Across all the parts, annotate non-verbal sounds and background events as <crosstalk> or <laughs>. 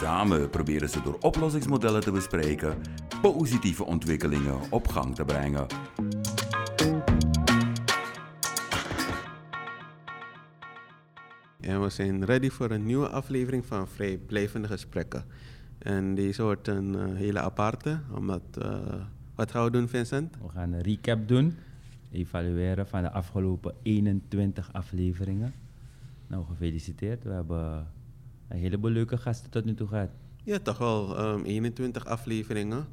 Samen proberen ze door oplossingsmodellen te bespreken positieve ontwikkelingen op gang te brengen. En we zijn ready voor een nieuwe aflevering van Vrijblijvende Gesprekken. En deze wordt een eh, hele aparte, omdat... eh, wat gaan we doen, Vincent? We gaan een recap doen, evalueren van de afgelopen 21 afleveringen. Nou, gefeliciteerd. We hebben een heleboel leuke gasten tot nu toe gehad. Ja, toch wel ehm, 21 afleveringen.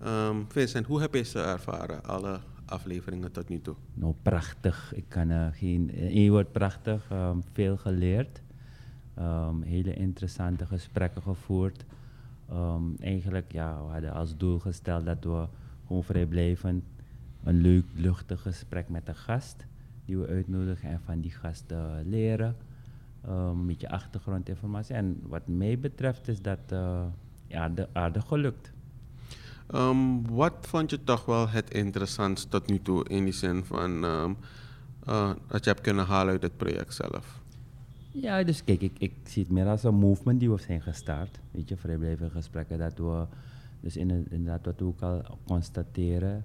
Ehm, Vincent, hoe heb je ze ervaren, alle afleveringen tot nu toe? Nou, prachtig. Ik kan er geen in één woord prachtig. ehm, veel geleerd. Ehm, hele interessante gesprekken gevoerd. Ehm, eigenlijk, ja, we hadden als doel gesteld dat we gewoon vrijblijvend een leuk, luchtig gesprek met een gast die we uitnodigen en van die gast eh, leren. Ehm, een beetje achtergrondinformatie. En wat mij betreft is dat eh, ja, aardig, aardig gelukt. Ehm, wat vond je toch wel het interessantst tot nu toe in die zin van ehm, eh, dat je hebt kunnen halen uit het project zelf? Ja, dus kijk, ik, ik zie het meer als een movement die we zijn gestart. Weet je, vrijblijvende gesprekken. Dat we, dus inderdaad wat we ook al constateren,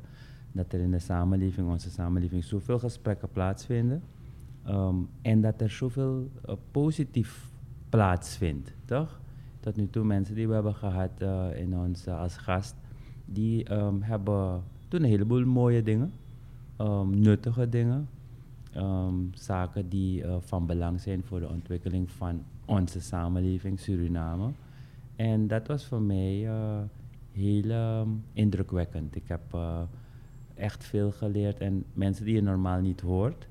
dat er in de samenleving, onze samenleving, zoveel gesprekken plaatsvinden. Ehm, en dat er zoveel eh, positief plaatsvindt, toch? Tot nu toe mensen die we hebben gehad eh, in ons eh, als gast, die ehm, hebben doen een heleboel mooie dingen, ehm, nuttige dingen, zaken die van belang zijn voor de ontwikkeling van onze samenleving Suriname. En dat was voor mij heel indrukwekkend. Ik heb echt veel geleerd en mensen die je normaal niet hoort,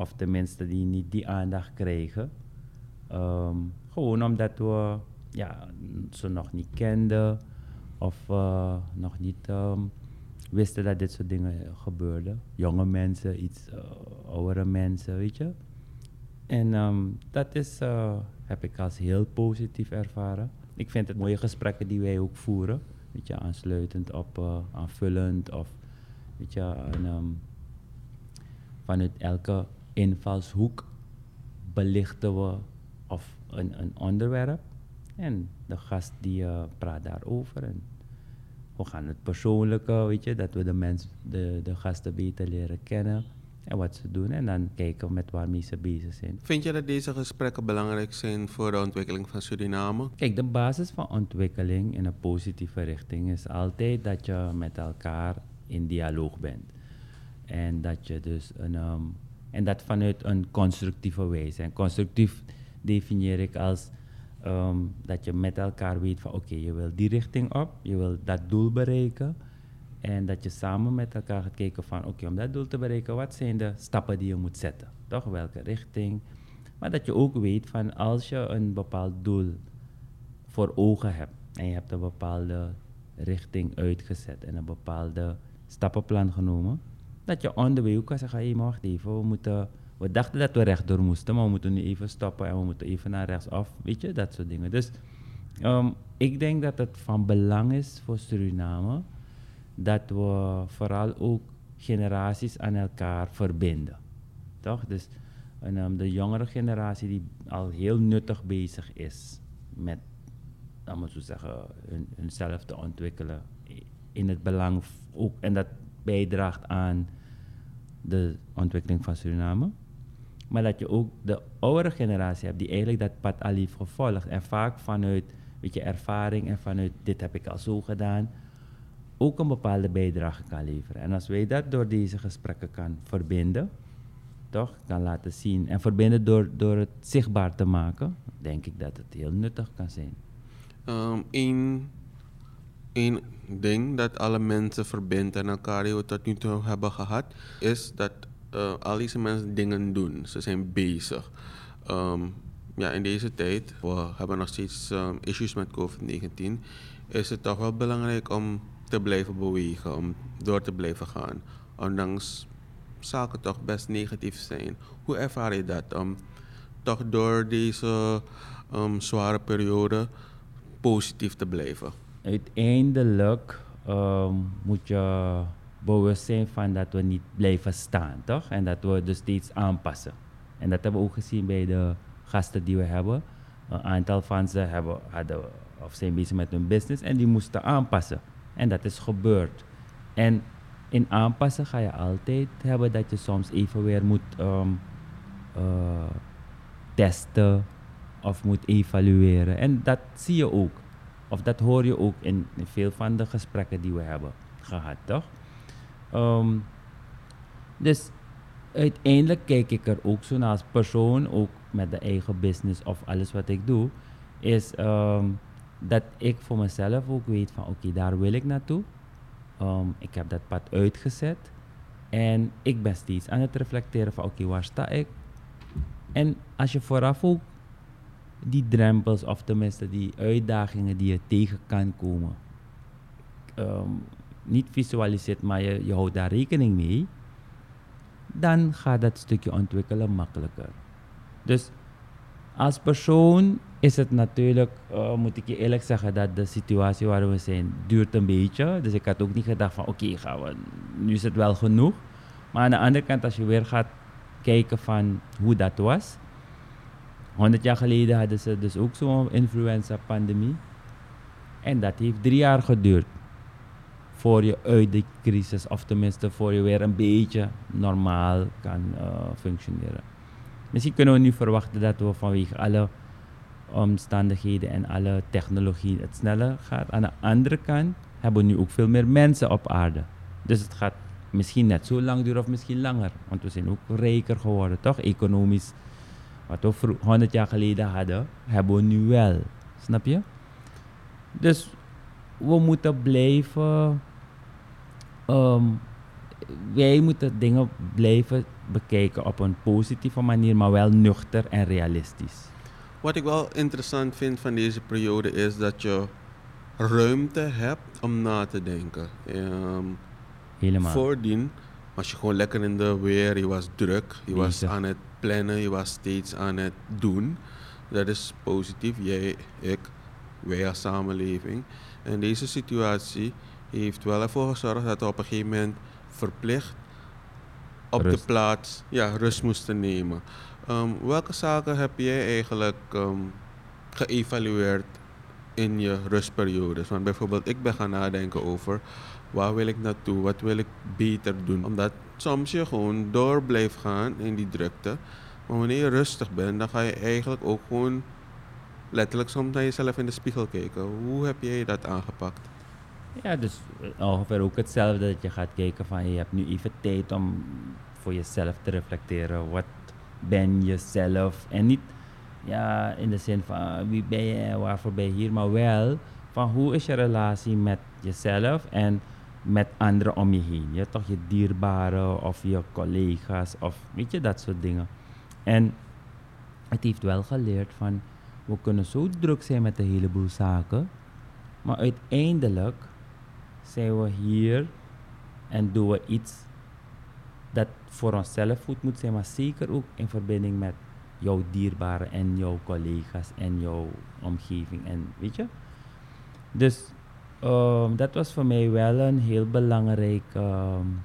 of tenminste die niet die aandacht krijgen. Ehm, gewoon omdat we ja, ze nog niet kenden of eh, nog niet ehm, wisten dat dit soort dingen gebeurden. Jonge mensen, iets eh, oudere mensen, weet je. En ehm, dat is, eh, heb ik als heel positief ervaren. Ik vind het mooie gesprekken die wij ook voeren. Weet je, aansluitend op, aanvullend of weet je, vanuit elke invalshoek belichten we of een, een onderwerp. En de gast die eh, praat daarover. En we gaan het persoonlijke, weet je, dat we de, mens, de, de gasten beter leren kennen. En wat ze doen. En dan kijken met waarmee ze bezig zijn. Vind je dat deze gesprekken belangrijk zijn voor de ontwikkeling van Suriname? Kijk, de basis van ontwikkeling in een positieve richting is altijd dat je met elkaar in dialoog bent. En dat je dus een. ehm, en dat vanuit een constructieve wijze. En constructief definieer ik als ehm, dat je met elkaar weet van oké, je wil die richting op, je wil dat doel bereiken. En dat je samen met elkaar gaat kijken van oké, om dat doel te bereiken, wat zijn de stappen die je moet zetten? Toch? Welke richting? Maar dat je ook weet van als je een bepaald doel voor ogen hebt en je hebt een bepaalde richting uitgezet en een bepaalde stappenplan genomen, dat je on the way ook kan zeggen, hey, wacht even, we moeten, we dachten dat we rechtdoor moesten, maar we moeten nu even stoppen en we moeten even naar rechts af, weet je, dat soort dingen. Dus ehm, ik denk dat het van belang is voor Suriname dat we vooral ook generaties aan elkaar verbinden. Toch? Dus en, ehm, de jongere generatie die al heel nuttig bezig is met, laten we zo zeggen, hun, hunzelf te ontwikkelen in het belang ook, en dat bijdraagt aan de ontwikkeling van Suriname. Maar dat je ook de oudere generatie hebt die eigenlijk dat pad al heeft gevolgd. En vaak vanuit weet je, ervaring en vanuit dit heb ik al zo gedaan, ook een bepaalde bijdrage kan leveren. En als wij dat door deze gesprekken kan verbinden, toch, kan laten zien en verbinden door, door het zichtbaar te maken, denk ik dat het heel nuttig kan zijn. Eén één ding dat alle mensen verbindt en elkaar die tot nu toe hebben gehad, is dat eh, al deze mensen dingen doen. Ze zijn bezig. Ehm, ja, in deze tijd, we hebben nog steeds ehm, issues met COVID-19, is het toch wel belangrijk om te blijven bewegen, om door te blijven gaan. Ondanks zaken toch best negatief zijn. Hoe ervaar je dat? Om toch door deze um, zware periode positief te blijven? Uiteindelijk um, moet je bewust zijn van dat we niet blijven staan, toch? En dat we dus steeds aanpassen. En dat hebben we ook gezien bij de gasten die we hebben. Een aantal van ze hebben, hadden, of zijn bezig met hun business en die moesten aanpassen. En dat is gebeurd. En in aanpassen ga je altijd hebben dat je soms even weer moet um, uh, testen of moet evalueren. En dat zie je ook. Of dat hoor je ook in, veel van de gesprekken die we hebben gehad, toch? Um, dus uiteindelijk kijk ik er ook zo naar als persoon, ook met de eigen business of alles wat ik doe, is um, dat ik voor mezelf ook weet van oké, daar wil ik naartoe. Um, ik heb dat pad uitgezet en ik ben steeds aan het reflecteren van oké, waar sta ik? En als je vooraf ook die drempels of tenminste die uitdagingen die je tegen kan komen, um, niet visualiseert, maar je, je houdt daar rekening mee, dan gaat dat stukje ontwikkelen makkelijker. Dus als persoon is het natuurlijk, uh, moet ik je eerlijk zeggen, dat de situatie waar we zijn duurt een beetje. Dus ik had ook niet gedacht van oké, gaan we, nu is het wel genoeg. Maar aan de andere kant, als je weer gaat kijken van hoe dat was. 100 jaar geleden hadden ze dus ook zo'n influenza-pandemie. En dat heeft drie jaar geduurd voor je uit de crisis, of tenminste voor je weer een beetje normaal kan uh, functioneren. Misschien kunnen we nu verwachten dat we vanwege alle omstandigheden en alle technologie het sneller gaat. Aan de andere kant hebben we nu ook veel meer mensen op aarde. Dus het gaat misschien net zo lang duren of misschien langer. Want we zijn ook rijker geworden, toch? Economisch. Wat we 100 jaar geleden hadden, hebben we nu wel. Snap je? Dus we moeten blijven. Um, wij moeten dingen blijven bekijken op een positieve manier, maar wel nuchter en realistisch. Wat ik wel interessant vind van deze periode is dat je ruimte hebt om na te denken. Um, Helemaal. Voordien was je gewoon lekker in de weer, je was druk, je was aan het plannen, je was steeds aan het doen. Dat is positief, jij, ik, wij als samenleving. En deze situatie heeft wel ervoor gezorgd dat we op een gegeven moment verplicht op rust. de plaats ja, rust moesten nemen. Um, welke zaken heb jij eigenlijk um, geëvalueerd in je rustperiodes? Want bijvoorbeeld, ik ben gaan nadenken over waar wil ik naartoe, wat wil ik beter doen. Omdat soms je gewoon door blijft gaan in die drukte. Maar wanneer je rustig bent, dan ga je eigenlijk ook gewoon letterlijk soms naar jezelf in de spiegel kijken. Hoe heb jij dat aangepakt? Ja, dus ongeveer ook hetzelfde dat je gaat kijken van je hebt nu even tijd om voor jezelf te reflecteren. Wat ben je zelf? En niet ja, in de zin van wie ben je en waarvoor ben je hier, maar wel van hoe is je relatie met jezelf en met anderen om je heen. Je toch je dierbaren of je collega's of weet je dat soort dingen. En het heeft wel geleerd van we kunnen zo druk zijn met een heleboel zaken, maar uiteindelijk zijn we hier en doen we iets dat voor onszelf goed moet zijn, maar zeker ook in verbinding met jouw dierbaren en jouw collega's en jouw omgeving en weet je. Dus um, dat was voor mij wel een heel belangrijk, um,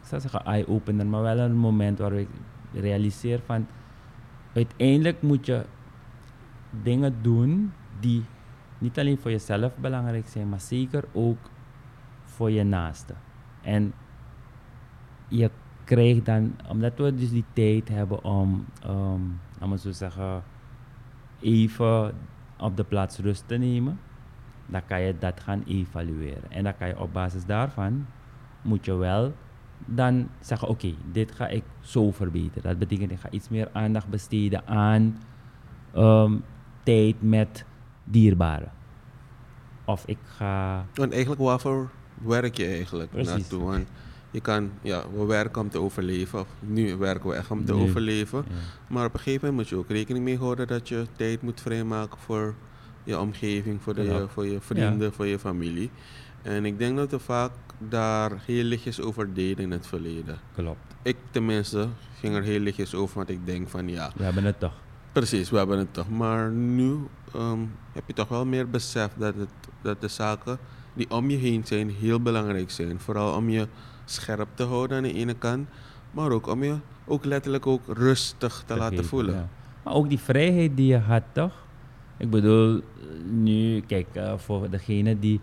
ik zou zeggen eye-opener, maar wel een moment waar ik realiseer van uiteindelijk moet je dingen doen die niet alleen voor jezelf belangrijk zijn, maar zeker ook voor je naaste. En je krijgt dan, omdat we dus die tijd hebben om, om het zo zeggen, even op de plaats rust te nemen, dan kan je dat gaan evalueren. En dan kan je op basis daarvan, moet je wel dan zeggen, oké, okay, dit ga ik zo verbeteren. Dat betekent, ik ga iets meer aandacht besteden aan um, tijd met dierbaren. Of ik ga... En eigenlijk waarvoor werk je eigenlijk Precies. naartoe? Want je kan, ja, we werken om te overleven. Of nu werken we echt om te overleven. Ja. Maar op een gegeven moment moet je ook rekening mee houden dat je tijd moet vrijmaken voor je omgeving, voor, de, voor je vrienden, voor je familie. En ik denk dat we vaak daar heel lichtjes over deden in het verleden. Klopt. Ik tenminste ging er heel lichtjes over, want ik denk van ja, We hebben het toch. precies, we hebben het toch. Maar nu ehm, heb je toch wel meer besef dat, het, dat de zaken die om je heen zijn heel belangrijk zijn. Vooral om je scherp te houden aan de ene kant, maar ook om je ook letterlijk ook rustig te, laten geven, voelen. ja. Maar ook die vrijheid die je had, toch? Ik bedoel, nu, kijk, eh, voor degene die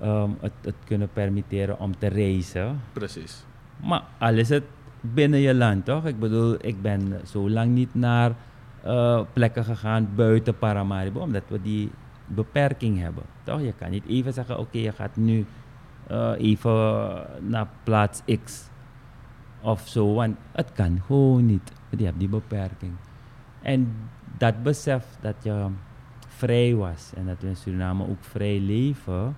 ehm, het, het kunnen permitteren om te reizen. Precies. Maar al is het binnen je land, toch? Ik bedoel, ik ben zo lang niet naar eh, plekken gegaan buiten Paramaribo, omdat we die beperking hebben, toch? Je kan niet even zeggen, oké, je gaat nu eh, even naar plaats X of zo, want het kan gewoon niet. Je hebt die beperking. En dat besef dat je vrij was en dat we in Suriname ook vrij leven,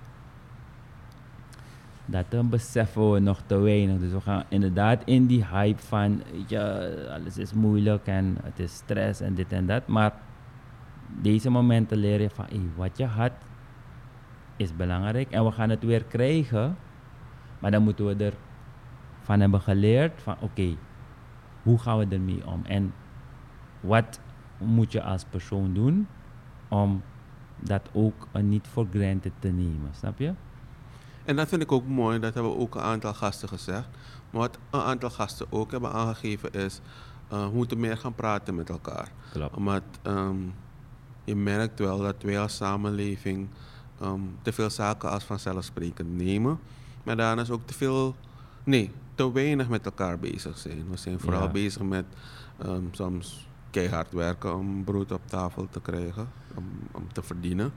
dat beseffen we nog te weinig. Dus we gaan inderdaad in die hype van, weet je, alles is moeilijk en het is stress en dit en dat. Maar deze momenten leer je van, hey, wat je had is belangrijk en we gaan het weer krijgen. Maar dan moeten we ervan hebben geleerd van, oké, hoe gaan we ermee om? En wat moet je als persoon doen om dat ook eh, niet voor granted te nemen, snap je? En dat vind ik ook mooi, dat hebben ook een aantal gasten gezegd. Maar wat een aantal gasten ook hebben aangegeven is, eh, we moeten meer gaan praten met elkaar. Klopt. Omdat ehm, je merkt wel dat wij als samenleving ehm, te veel zaken als vanzelfsprekend nemen. Maar daarnaast ook te veel, nee, te weinig met elkaar bezig zijn. We zijn vooral Ja. bezig met ehm, soms keihard werken om brood op tafel te krijgen, om, om te verdienen.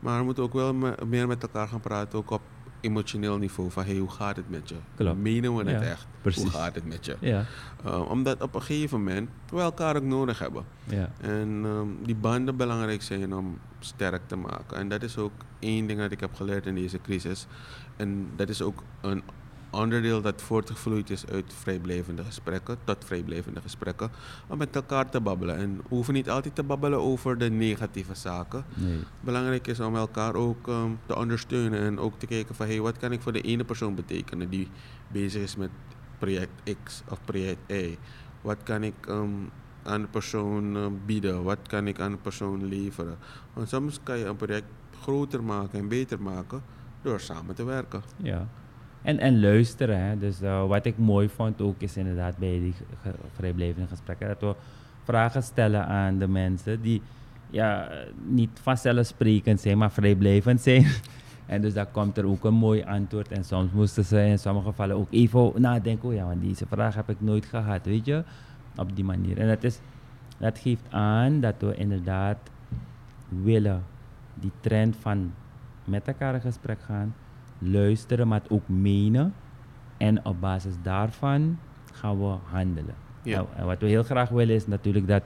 Maar we moeten ook wel me- meer met elkaar gaan praten, ook op emotioneel niveau. Van hey, hoe gaat het met je? Klopt. Menen we het Ja, echt? precies. Hoe gaat het met je? Ja, Uh, omdat op een gegeven moment we elkaar ook nodig hebben. ja, En ehm, die banden belangrijk zijn om sterk te maken. En dat is ook één ding dat ik heb geleerd in deze crisis. En dat is ook een onderdeel dat voortgevloeid is uit vrijblijvende gesprekken, tot vrijblijvende gesprekken, om met elkaar te babbelen. En we hoeven niet altijd te babbelen over de negatieve zaken. nee, Belangrijk is om elkaar ook ehm, te ondersteunen en ook te kijken van hey, wat kan ik voor de ene persoon betekenen die bezig is met project X of project Y. Wat kan ik ehm, aan de persoon ehm, bieden? Wat kan ik aan de persoon leveren? Want soms kan je een project groter maken en beter maken door samen te werken. ja. En, en luisteren, hè. Dus eh, wat ik mooi vond ook is inderdaad bij die vrijblijvende gesprekken, dat we vragen stellen aan de mensen die ja, niet vanzelfsprekend zijn, maar vrijblijvend zijn. <laughs> En dus daar komt er ook een mooi antwoord. En soms moesten ze in sommige gevallen ook even nadenken. Oh ja, want deze vraag heb ik nooit gehad, weet je. Op die manier. En dat, is, dat geeft aan dat we inderdaad willen die trend van met elkaar in gesprek gaan, luisteren, maar het ook menen. En op basis daarvan gaan we handelen. Ja. Nou, en wat we heel graag willen is natuurlijk dat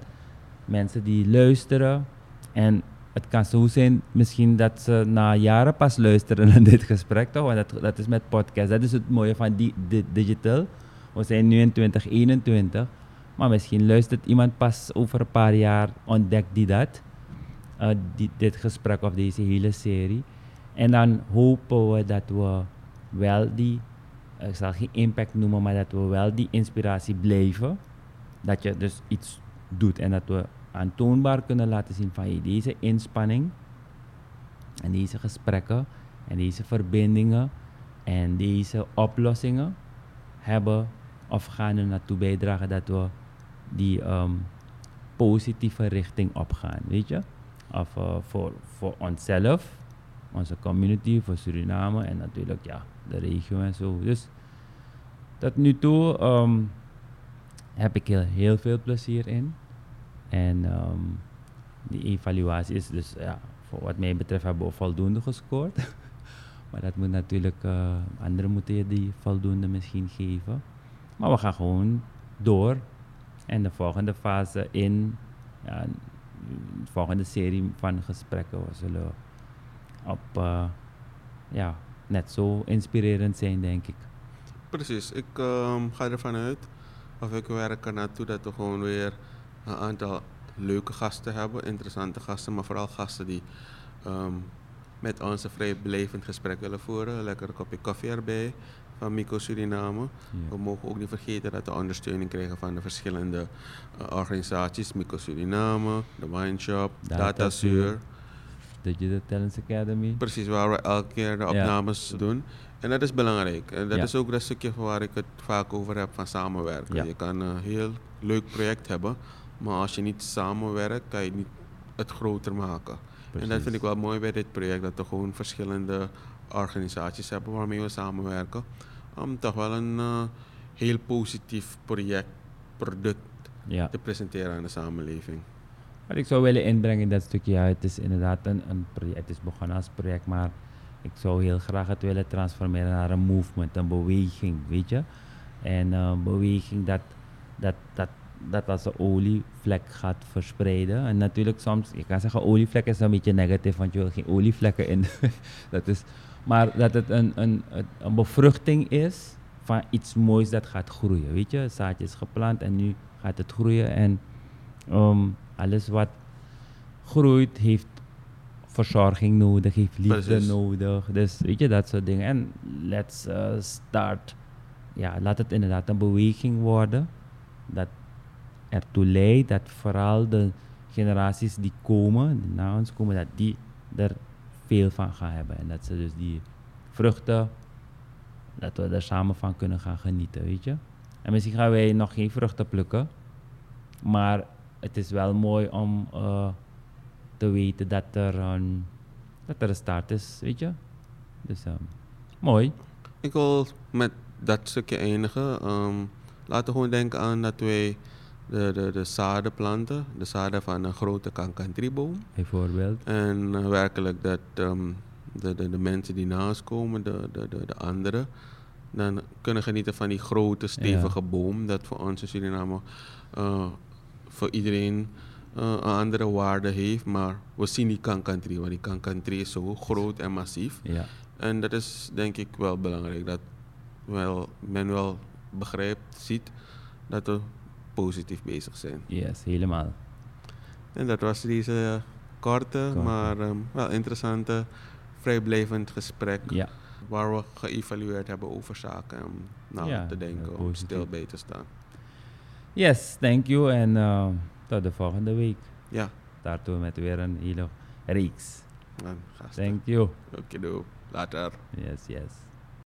mensen die luisteren en het kan zo zijn misschien dat ze na jaren pas luisteren naar dit gesprek, toch? Want dat, dat is met podcast. Dat is het mooie van die, di- digital. We zijn nu in 2021, maar misschien luistert iemand pas over een paar jaar, ontdekt die dat, eh, die, dit gesprek of deze hele serie. En dan hopen we dat we wel die, ik zal geen impact noemen, maar dat we wel die inspiratie blijven. Dat je dus iets doet en dat we aantoonbaar kunnen laten zien van hey, deze inspanning en deze gesprekken en deze verbindingen en deze oplossingen hebben of gaan er naartoe bijdragen dat we die ehm, positieve richting opgaan, weet je? Of eh, voor, voor onszelf, onze community, voor Suriname en natuurlijk ja, de regio en zo. Dus tot nu toe ehm, heb ik heel, heel veel plezier in. En ehm, die evaluatie is dus, ja, voor wat mij betreft hebben we voldoende gescoord. <laughs> maar dat moet natuurlijk, eh, anderen moeten je die voldoende misschien geven. Maar we gaan gewoon door. En de volgende fase in, ja, de volgende serie van gesprekken, we zullen op, eh, ja, net zo inspirerend zijn, denk ik. Precies, ik ehm, ga ervan uit, of ik werk er naartoe dat we gewoon weer een aantal leuke gasten hebben, interessante gasten, maar vooral gasten die ehm, met ons een vrijblijvend gesprek willen voeren. Lekker een kopje koffie erbij van Mico Suriname. Ja. We mogen ook niet vergeten dat we ondersteuning krijgen van de verschillende eh, organisaties. Mico Suriname, de Wine Shop, Datasuur. Digital Talents Academy. Precies, waar we elke keer de Ja. opnames doen. En dat is belangrijk. En dat Ja. is ook dat stukje waar ik het vaak over heb van samenwerken. Ja. Je kan een heel leuk project hebben, maar als je niet samenwerkt, kan je niet het groter maken. En dat vind ik wel mooi bij dit project, dat we gewoon verschillende organisaties hebben waarmee we samenwerken. Om toch wel een eh, heel positief project, product te presenteren aan de samenleving. Wat ik zou willen inbrengen in dat stukje, ja, het is inderdaad een, een project, het is begonnen als project, maar ik zou heel graag het willen transformeren naar een movement, een beweging, weet je. En eh, een beweging dat, dat, dat, dat als een olievlek gaat verspreiden. En natuurlijk soms, je kan zeggen olievlek is een beetje negatief, want je wil geen olievlekken in. <laughs> dat is, maar dat het een, een, een, bevruchting is van iets moois dat gaat groeien, weet je. Zaadje is geplant en nu gaat het groeien en Ehm, alles wat groeit heeft verzorging nodig, heeft liefde Precies. nodig. Dus weet je, dat soort dingen. En let's uh, start. Ja, laat het inderdaad een beweging worden. Dat ertoe leidt dat vooral de generaties die komen, die na ons komen, dat die er veel van gaan hebben. En dat ze dus die vruchten, dat we er samen van kunnen gaan genieten, weet je. En misschien gaan wij nog geen vruchten plukken. Maar het is wel mooi om eh, te weten dat er, een, dat er een start is, weet je. Dus ehm, mooi. Ik wil met dat stukje eindigen. Ehm, laten we gewoon denken aan dat wij de, de, de zaden planten. De zaden van een grote kankantrieboom. Bijvoorbeeld. En eh, werkelijk dat ehm, de, de, de mensen die naast komen, de, de, de, de anderen, dan kunnen genieten van die grote, stevige boom. Dat voor ons in Suriname eh, voor iedereen eh, een andere waarde heeft. Maar we zien die kankantree, want die kankantree is zo groot en massief. Ja, En dat is denk ik wel belangrijk. Dat wel, men wel begrijpt, ziet dat we positief bezig zijn. yes, helemaal. En dat was deze korte, Korte. maar ehm, wel interessante, vrijblijvend gesprek. Ja, Waar we geëvalueerd hebben over zaken. Om na Ja, te denken, om stil bij te staan. Yes, thank you. En eh, tot de volgende week. Ja, Daartoe met weer een hele reeks. Thank you. Oké, doe. Later. Yes, yes.